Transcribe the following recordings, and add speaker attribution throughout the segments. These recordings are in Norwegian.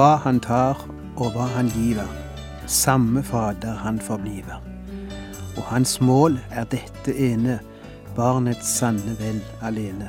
Speaker 1: hva han tar og hva han giver, samme Fader han forbliver. Og hans mål er dette ene, barnets sanne vel alene.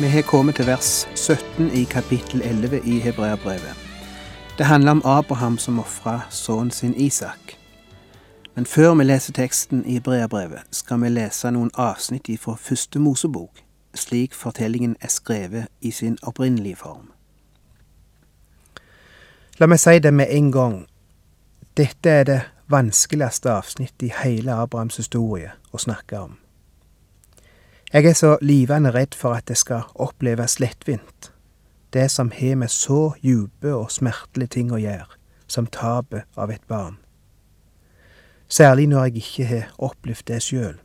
Speaker 1: Vi har kommet til vers 17 i kapittel 11 i Hebreabrevet. Det handler om Abraham som ofra sønnen sin Isak. Men før vi leser teksten i Hebreabrevet, skal vi lese noen avsnitt fra første Mosebok, slik fortellingen er skrevet i sin opprinnelige form. La meg si det med en gang. Dette er det vanskeligste avsnittet i hele Abrahams historie å snakke om. Jeg er så livende redd for at det skal oppleves lettvint, det som har med så djupe og smertelige ting å gjøre, som tapet av et barn. Særlig når jeg ikke har opplevd det sjøl.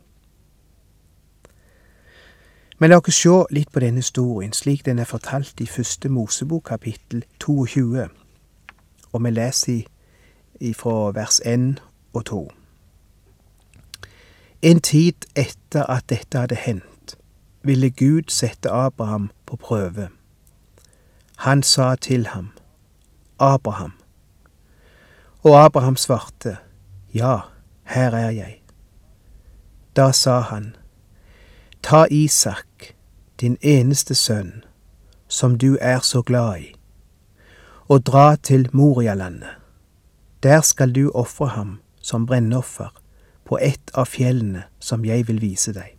Speaker 1: Men la oss se litt på denne historien slik den er fortalt i første Mosebok kapittel 22, og vi leser ifra vers 1 og 2. En tid etter at dette hadde hendt, ville Gud sette Abraham på prøve. Han sa til ham, Abraham. Og Abraham svarte, Ja, her er jeg. Da sa han, Ta Isak, din eneste sønn, som du er så glad i, og dra til Morialandet. Der skal du ofre ham som brennoffer på ett av fjellene som jeg vil vise deg.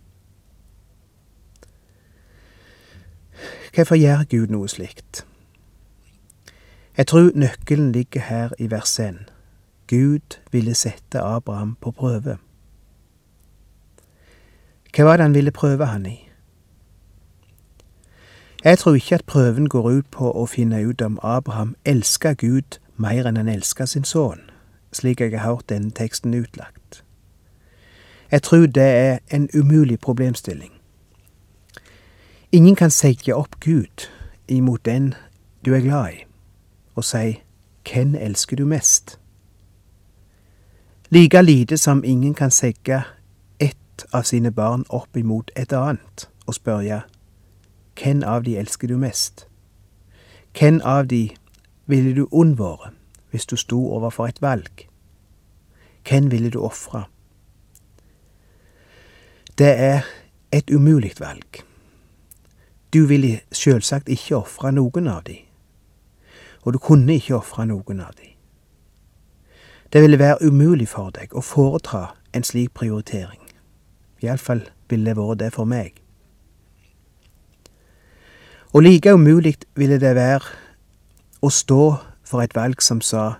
Speaker 1: Hvorfor gjør Gud noe slikt? Jeg tror nøkkelen ligger her i vers 1. Gud ville sette Abraham på prøve. Hva var det han ville prøve han i? Jeg tror ikke at prøven går ut på å finne ut om Abraham elsker Gud mer enn han elsker sin sønn, slik jeg har hørt denne teksten utlagt. Jeg tror det er en umulig problemstilling. Ingen kan seie opp Gud imot den du er glad i, og si hvem elsker du mest? Like lite som ingen kan seie ett av sine barn opp imot et annet og spørre hvem av de elsker du mest? Hvem av de ville du unnvære hvis du sto overfor et valg? Hvem ville du ofre? Det er et umulig valg. Du ville sjølsagt ikke ofre noen av de, og du kunne ikke ofre noen av de. Det ville være umulig for deg å foreta en slik prioritering. Iallfall ville det vært det for meg. Og like umulig ville det være å stå for et valg som sa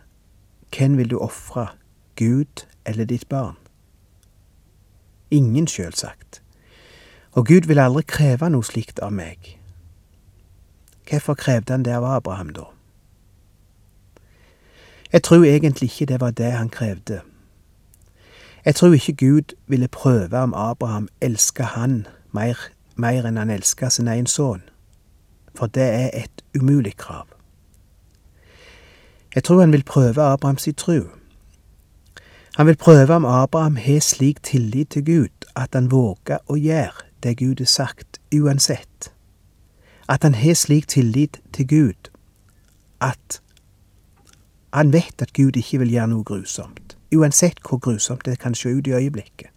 Speaker 1: hvem vil du ofre, Gud eller ditt barn? Ingen, sjølsagt. Og Gud vil aldri kreve noe slikt av meg. Hvorfor krevde han det av Abraham, da? Jeg tror egentlig ikke det var det han krevde. Jeg tror ikke Gud ville prøve om Abraham elska han mer, mer enn han elska sin egen sønn, for det er et umulig krav. Jeg tror han vil prøve Abrahams tru. Han vil prøve om Abraham har slik tillit til Gud at han våger å gjøre det Gud har sagt, uansett. At han har slik tillit til Gud at han vet at Gud ikke vil gjøre noe grusomt, uansett hvor grusomt det kan se ut i øyeblikket.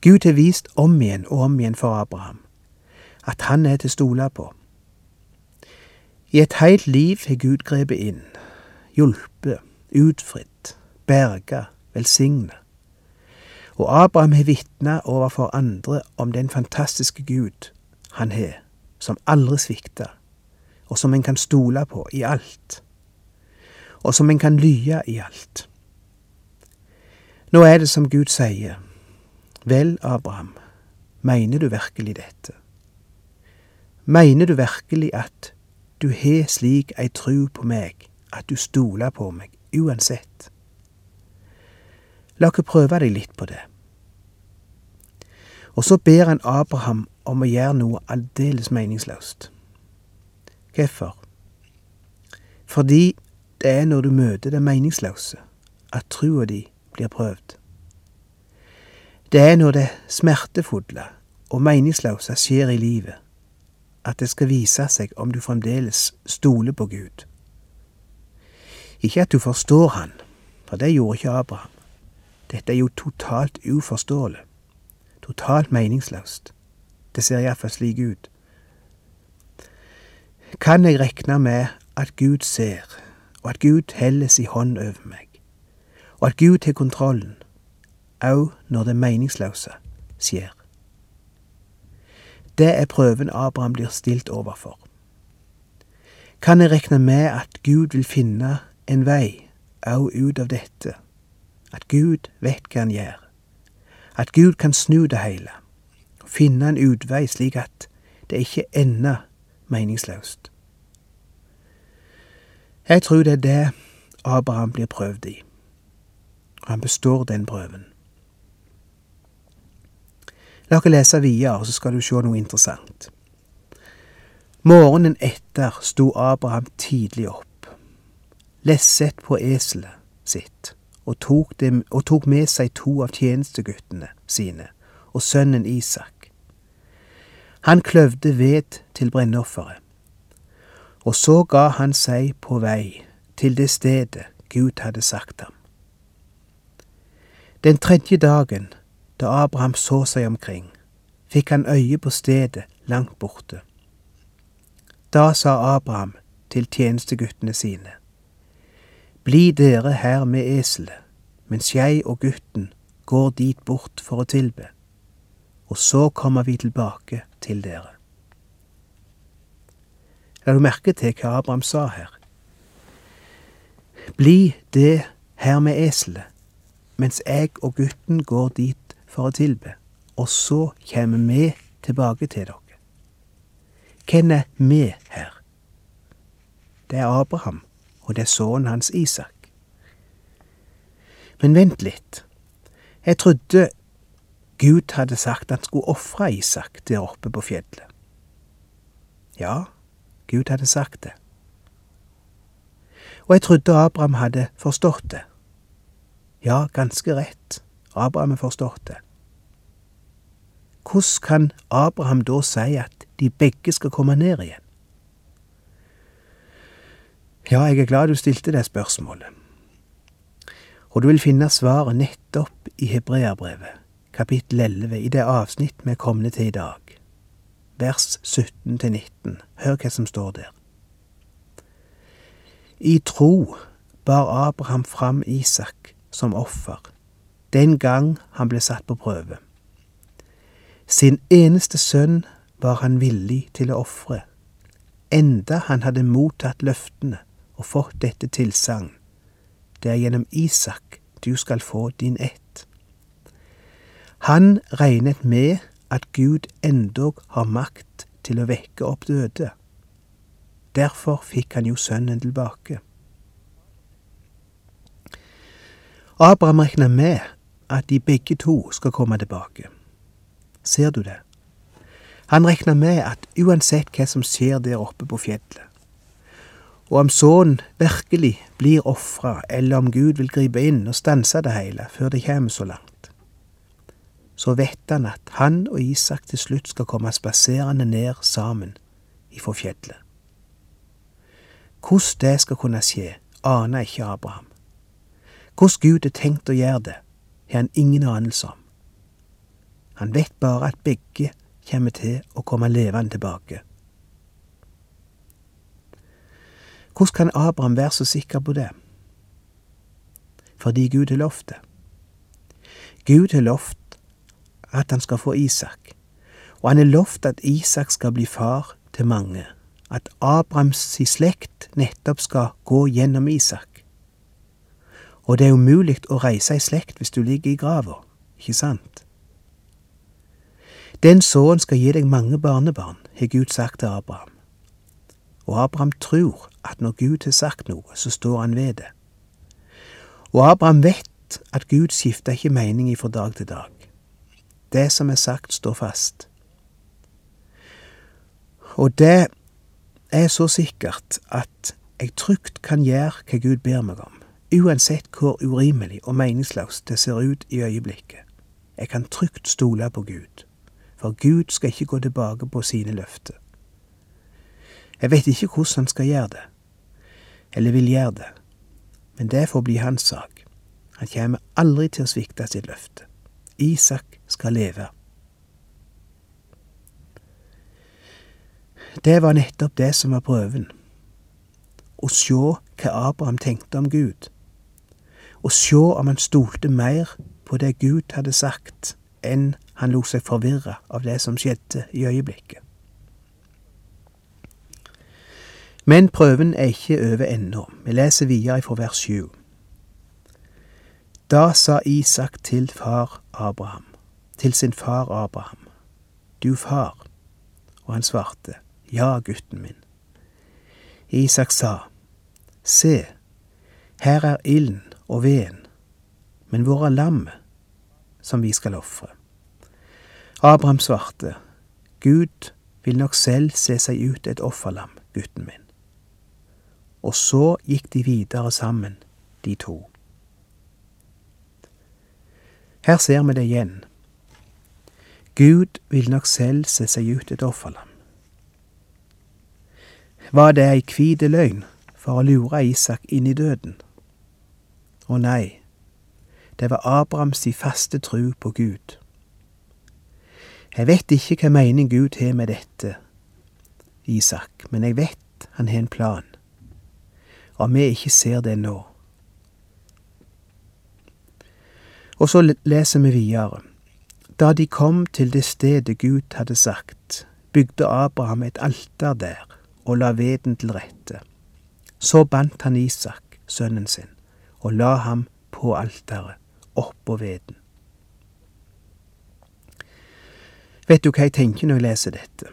Speaker 1: Gud har vist om igjen og om igjen for Abraham at han er til å stole på. I et helt liv har Gud grepet inn, hjulpet, utfridd, berga, velsignet Og Abraham har vitna overfor andre om den fantastiske Gud han har, som aldri svikter, og som en kan stole på i alt, og som en kan lye i alt. Nå er det som Gud sier, vel, Abraham, mener du virkelig dette? Mener du virkelig at du har slik ei tru på meg, at du stoler på meg uansett? La oss prøve deg litt på det. Og så ber han Abraham om å gjøre noe aldeles meningsløst. Hvorfor? Fordi det er når du møter det meningsløse, at trua di blir prøvd. Det er når det smertefulle og meningsløse skjer i livet, at det skal vise seg om du fremdeles stoler på Gud. Ikke at du forstår Han, for det gjorde ikke Abraham. Dette er jo totalt uforståelig. Totalt meningsløst. Det ser iallfall slik ut. Kan jeg regne med at Gud ser, og at Gud heller si hånd over meg, og at Gud har kontrollen, òg når det meningsløse skjer? Det er prøven Abraham blir stilt overfor. Kan jeg regne med at Gud vil finne en vei òg ut av dette, at Gud vet hva han gjør, at Gud kan snu det hele, og finne en utvei slik at det ikke ender meningsløst. Jeg tror det er det Abraham blir prøvd i, og han består den prøven. La oss lese videre, så skal du se noe interessant. Morgenen etter sto Abraham tidlig opp, lesset på eselet sitt og tok, dem, og tok med seg to av tjenesteguttene sine og sønnen Isak. Han kløvde ved til brennofferet, og så ga han seg på vei til det stedet Gud hadde sagt ham. Den tredje dagen, da Abraham så seg omkring, fikk han øye på stedet langt borte. Da sa Abraham til tjenesteguttene sine, Bli dere her med eselet, mens jeg og gutten går dit bort for å tilbe, og så kommer vi tilbake til dere. La du merke til hva Abraham sa her? Bli det her med eselet, mens jeg og gutten går dit for å tilbe, og så kommer vi tilbake til dere. Hvem er vi her? Det er Abraham, og det er sønnen hans Isak. Men vent litt. Jeg trodde Gud hadde sagt han skulle ofre Isak der oppe på fjellet. Ja, Gud hadde sagt det. Og jeg trodde Abraham hadde forstått det. Ja, ganske rett, Abraham har forstått det. Hvordan kan Abraham da si at de begge skal komme ned igjen? Ja, jeg er glad du stilte det spørsmålet. Og du vil finne svaret nettopp i Hebreabrevet, kapittel 11, i det avsnitt vi er kommet til i dag, vers 17 til 19. Hør hva som står der. I tro bar Abraham fram Isak som offer, den gang han ble satt på prøve. Sin eneste sønn var han villig til å ofre, enda han hadde mottatt løftene og fått dette tilsagn. Det er gjennom Isak du skal få din ett. Han regnet med at Gud endog har makt til å vekke opp døde. Derfor fikk han jo sønnen tilbake. Abraham regner med at de begge to skal komme tilbake. Ser du det? Han regner med at uansett hva som skjer der oppe på fjellet, og om sønnen virkelig blir ofra, eller om Gud vil gripe inn og stanse det hele før det kommer så langt, så vet han at han og Isak til slutt skal komme spaserende ned sammen ifra fjellet. Hvordan det skal kunne skje, aner ikke Abraham. Hvordan Gud er tenkt å gjøre det, har han ingen anelse om. Han vet bare at begge kommer til å komme levende tilbake. Hvordan kan Abraham være så sikker på det? Fordi Gud har lovt det. Gud har lovt at han skal få Isak, og han har lovt at Isak skal bli far til mange, at Abrahams slekt nettopp skal gå gjennom Isak. Og det er umulig å reise i slekt hvis du ligger i grava, ikke sant? Den sønnen skal gi deg mange barnebarn, har Gud sagt til Abraham. Og Abraham tror at når Gud har sagt noe, så står han ved det. Og Abraham vet at Gud skifter ikke mening fra dag til dag. Det som er sagt, står fast. Og det er så sikkert at jeg trygt kan gjøre hva Gud ber meg om, uansett hvor urimelig og meningsløst det ser ut i øyeblikket. Jeg kan trygt stole på Gud, for Gud skal ikke gå tilbake på sine løfter. Jeg vet ikke hvordan han skal gjøre det, eller vil gjøre det, men det får bli hans sak. Han kommer aldri til å svikte sitt løfte. Isak skal leve. Det var nettopp det som var prøven. Å sjå hva Abraham tenkte om Gud. Å sjå om han stolte mer på det Gud hadde sagt, enn han lot seg forvirre av det som skjedde i øyeblikket. Men prøven er ikke over ennå. Vi leser videre fra vers 7. Da sa Isak til far Abraham, til sin far Abraham, Du far, og han svarte, Ja, gutten min. Isak sa, Se, her er ilden og veden, men hvor er lammet som vi skal ofre? Abraham svarte, Gud vil nok selv se seg ut et offerlam, gutten min. Og så gikk de videre sammen, de to. Her ser vi det igjen. Gud vil nok selv se seg ut et offerlam. Var det ei hvit løgn for å lure Isak inn i døden? Å nei, det var Abrahams faste tru på Gud. Jeg vet ikke hva mening Gud har med dette, Isak, men jeg vet han har en plan. Om vi ikke ser det nå. Og så leser vi videre. Da de kom til det stedet Gud hadde sagt, bygde Abraham et alter der og la veden til rette. Så bandt han Isak, sønnen sin, og la ham på alteret, oppå veden. Vet du hva jeg tenker når jeg leser dette?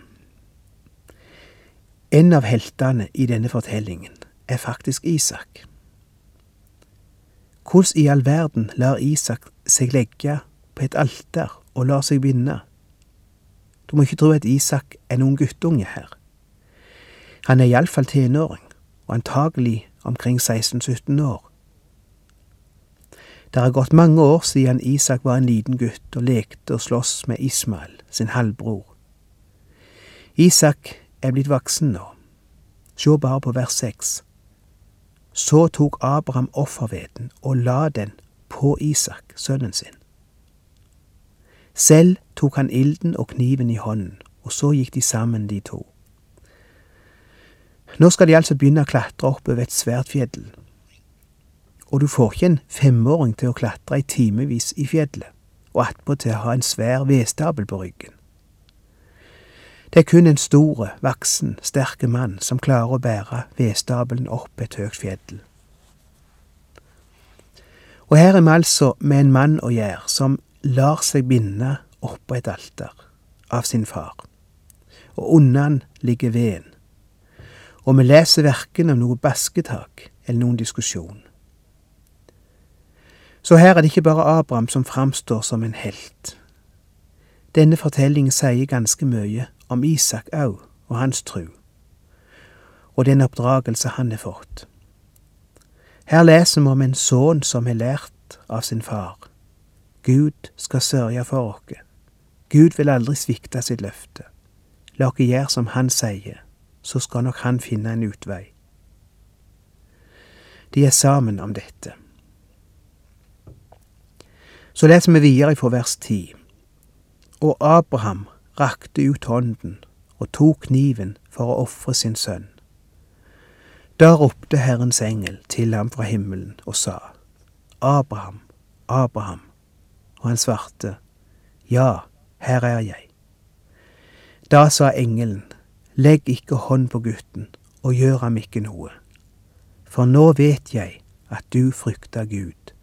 Speaker 1: En av heltene i denne fortellingen er faktisk Isak. Hvordan i all verden lar Isak seg legge på et alter og lar seg binde? Du må ikke tro at Isak er noen guttunge her. Han er iallfall tenåring, og antagelig omkring 16-17 år. Det har gått mange år siden Isak var en liten gutt og lekte og sloss med Ismael, sin halvbror. Isak er blitt voksen nå. Se bare på vers seks. Så tok Abraham offerveden og la den på Isak, sønnen sin. Selv tok han ilden og kniven i hånden, og så gikk de sammen, de to. Nå skal de altså begynne å klatre oppover et svært fjell. Og du får ikke en femåring til å klatre i timevis i fjellet, og attpåtil ha en svær vedstabel på ryggen. Det er kun en stor, voksen, sterk mann som klarer å bære vedstabelen opp et høyt fjell. Og her er vi altså med en mann å gjøre som lar seg binde oppå et alter av sin far, og unna han ligger veden. Og vi leser verken om noe basketak eller noen diskusjon. Så her er det ikke bare Abraham som framstår som en helt. Denne fortellingen sier ganske mye om Isak òg og hans tru, og den oppdragelse han har fått. Her leser vi om en sønn som har lært av sin far. Gud skal sørge for oss. Gud vil aldri svikte sitt løfte. La oss gjøre som han sier, så skal nok han finne en utvei. De er sammen om dette. Så leser vi videre fra vers ti. Og Abraham rakte ut hånden og tok kniven for å ofre sin sønn. Da ropte Herrens engel til ham fra himmelen og sa, Abraham, Abraham. Og han svarte, Ja, her er jeg. Da sa engelen, Legg ikke hånd på gutten, og gjør ham ikke noe. For nå vet jeg at du frykter Gud,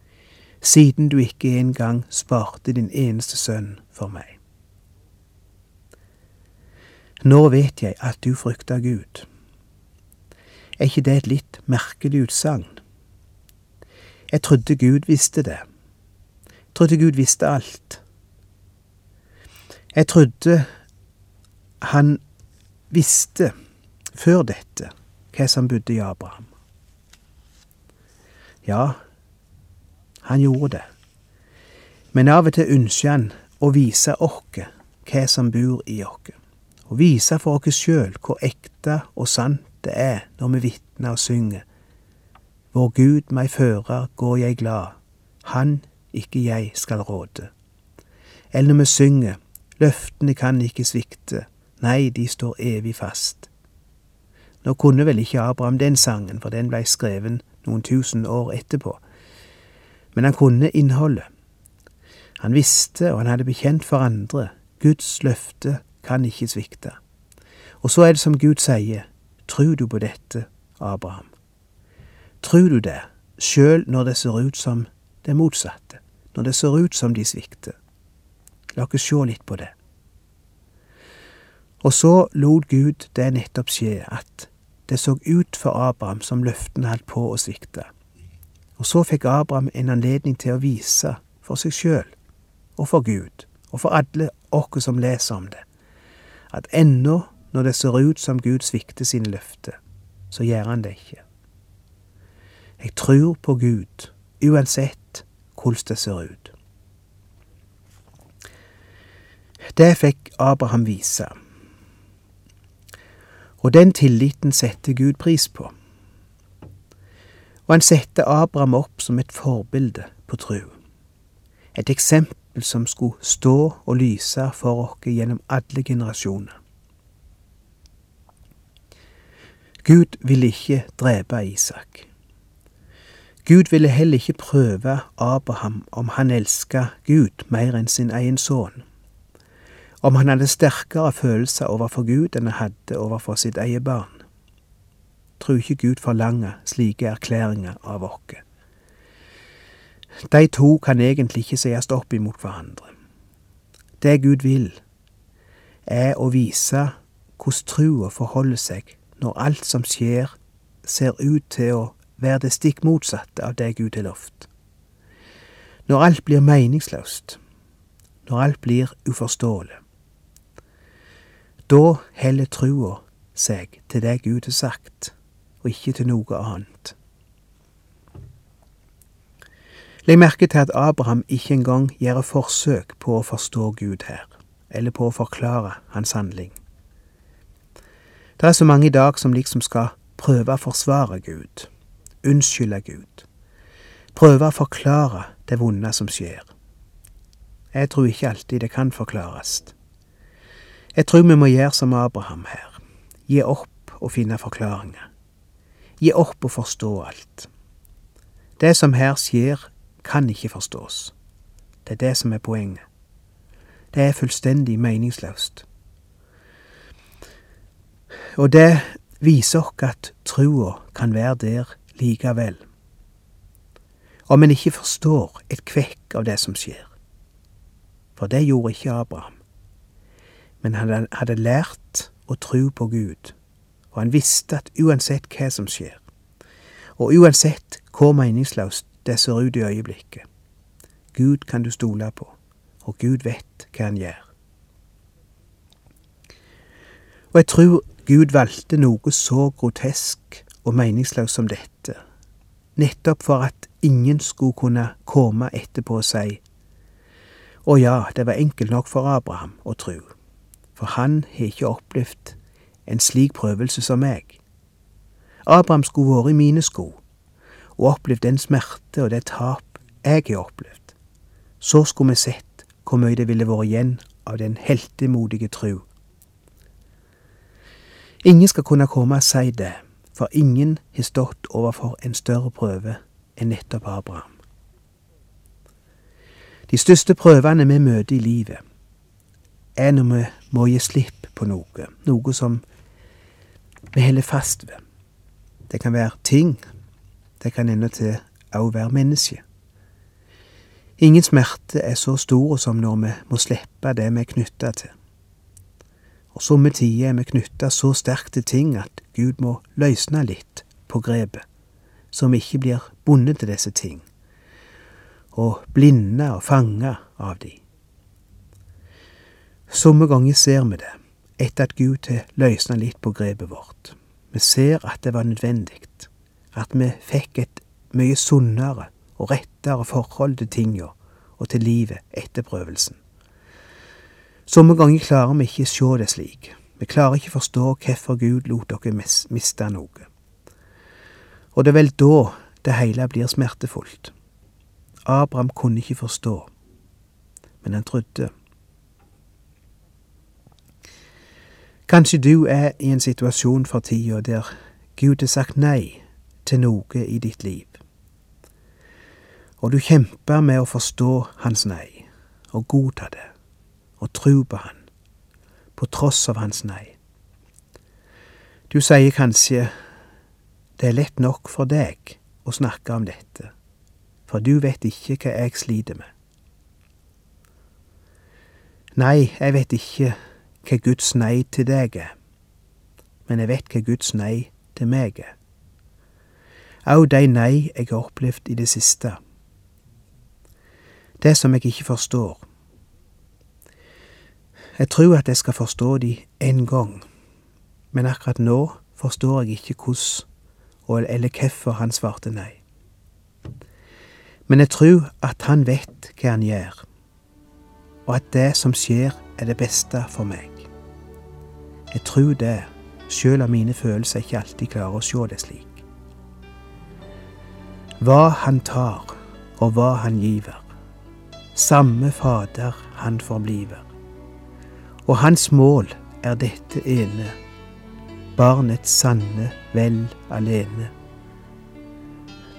Speaker 1: siden du ikke engang sparte din eneste sønn for meg. Nå vet jeg at du frykter Gud. Er ikke det et litt merkelig utsagn? Jeg trodde Gud visste det. Jeg trodde Gud visste alt. Jeg trodde han visste før dette hva som bodde i Abraham. Ja, han gjorde det. Men av og til ønsker han å vise oss hva som bor i oss. Og vise for oss sjøl hvor ekte og sant det er når vi vitner og synger. Vår Gud meg fører, går jeg glad. Han, ikke jeg, skal råde. Eller når vi synger, løftene kan ikke svikte. Nei, de står evig fast. Nå kunne vel ikke Abraham den sangen, for den blei skreven noen tusen år etterpå. Men han kunne innholdet. Han visste, og han hadde bekjent for andre, Guds løfte kan ikke svikte. Og så er det som Gud sier, tru du på dette, Abraham? Tru du det, sjøl når det ser ut som det motsatte, når det ser ut som de svikter? La oss sjå litt på det. Og så lot Gud det nettopp skje, at det så ut for Abraham som løftene holdt på å svikte. Og så fikk Abraham en anledning til å vise for seg sjøl og for Gud og for alle oss som leser om det, at ennå når det ser ut som Gud svikter sine løfter, så gjør han det ikke. Jeg tror på Gud, uansett hvordan det ser ut. Det fikk Abraham vise. Og den tilliten setter Gud pris på. Og han setter Abraham opp som et forbilde på tru. Et eksempel som skulle stå og lyse for oss gjennom alle generasjoner. Gud ville ikke drepe Isak. Gud ville heller ikke prøve Abraham om han elska Gud mer enn sin egen sønn om han hadde sterkere følelser overfor Gud enn han hadde overfor sitt eget barn. Tror ikke Gud forlanger slike erklæringer av oss. De to kan egentlig ikke sies opp imot hverandre. Det Gud vil, er å vise hvordan trua forholder seg når alt som skjer, ser ut til å være det stikk motsatte av det Gud har lovt. Når alt blir meningsløst, når alt blir uforståelig. Da heller trua seg til det Gud har sagt, og ikke til noe annet. Legg merke til at Abraham ikke engang gjør forsøk på å forstå Gud her, eller på å forklare hans handling. Det er så mange i dag som liksom skal prøve å forsvare Gud, unnskylde Gud, prøve å forklare det vonde som skjer. Jeg tror ikke alltid det kan forklares. Jeg tror vi må gjøre som Abraham her. Gi opp og finne forklaringer. Gi opp og forstå alt. Det som her skjer, kan ikke forstås. Det er det som er poenget. Det er fullstendig meningsløst. Og det viser oss at trua kan være der likevel. Om en ikke forstår et kvekk av det som skjer. For det gjorde ikke Abraham men han hadde lært å tro på Gud, og han visste at uansett hva som skjer, og uansett hvor meningsløst det ser ut i øyeblikket, Gud kan du stole på, og Gud vet hva han gjør. Og jeg tror Gud valgte noe så grotesk og meningsløst som dette, nettopp for at ingen skulle kunne komme etterpå og si å ja, det var enkelt nok for Abraham å tro for han har ikke opplevd en slik prøvelse som meg. Abraham skulle vært i mine sko og opplevd den smerte og det tap jeg har opplevd. Så skulle vi sett hvor mye det ville vært igjen av den heltemodige tru. Ingen skal kunne komme og si det, for ingen har stått overfor en større prøve enn nettopp Abraham. De største prøvene vi møter i livet, er når vi må gi slipp på noe, noe som vi holder fast ved. Det kan være ting, det kan endatil òg være menneske. Ingen smerte er så stor som når vi må slippe det vi er knytta til. Og somme tider er vi knytta så sterkt til ting at Gud må løsne litt på grepet, så vi ikke blir bundet til disse ting, og blinde og fanga av de. Somme ganger ser vi det, etter at Gud har løsna litt på grepet vårt. Vi ser at det var nødvendig, at vi fikk et mye sunnere og rettere forhold til tinga og til livet etter prøvelsen. Somme ganger klarer vi ikke se det slik. Vi klarer ikke forstå hvorfor Gud lot dere miste noe. Og det er vel da det hele blir smertefullt. Abraham kunne ikke forstå, men han trodde. Kanskje du er i en situasjon for tida der Gud har sagt nei til noe i ditt liv. Og du kjemper med å forstå hans nei, og godta det, og tro på han, på tross av hans nei. Du sier kanskje det er lett nok for deg å snakke om dette, for du vet ikke hva jeg sliter med. Nei, jeg vet ikke hva Guds nei til deg er, men jeg vet hva Guds nei til meg er. Au de nei jeg har opplevd i det siste. Det som jeg ikke forstår. Jeg tror at jeg skal forstå de en gang, men akkurat nå forstår jeg ikke hvordan eller hvorfor han svarte nei. Men jeg tror at han vet hva han gjør, og at det som skjer, er det beste for meg. Jeg tror det, sjøl om mine følelser ikke alltid klarer å se det slik. Hva han tar, og hva han giver, samme Fader han forbliver. Og hans mål er dette ene, barnets sanne vel alene.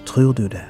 Speaker 1: Tror du det?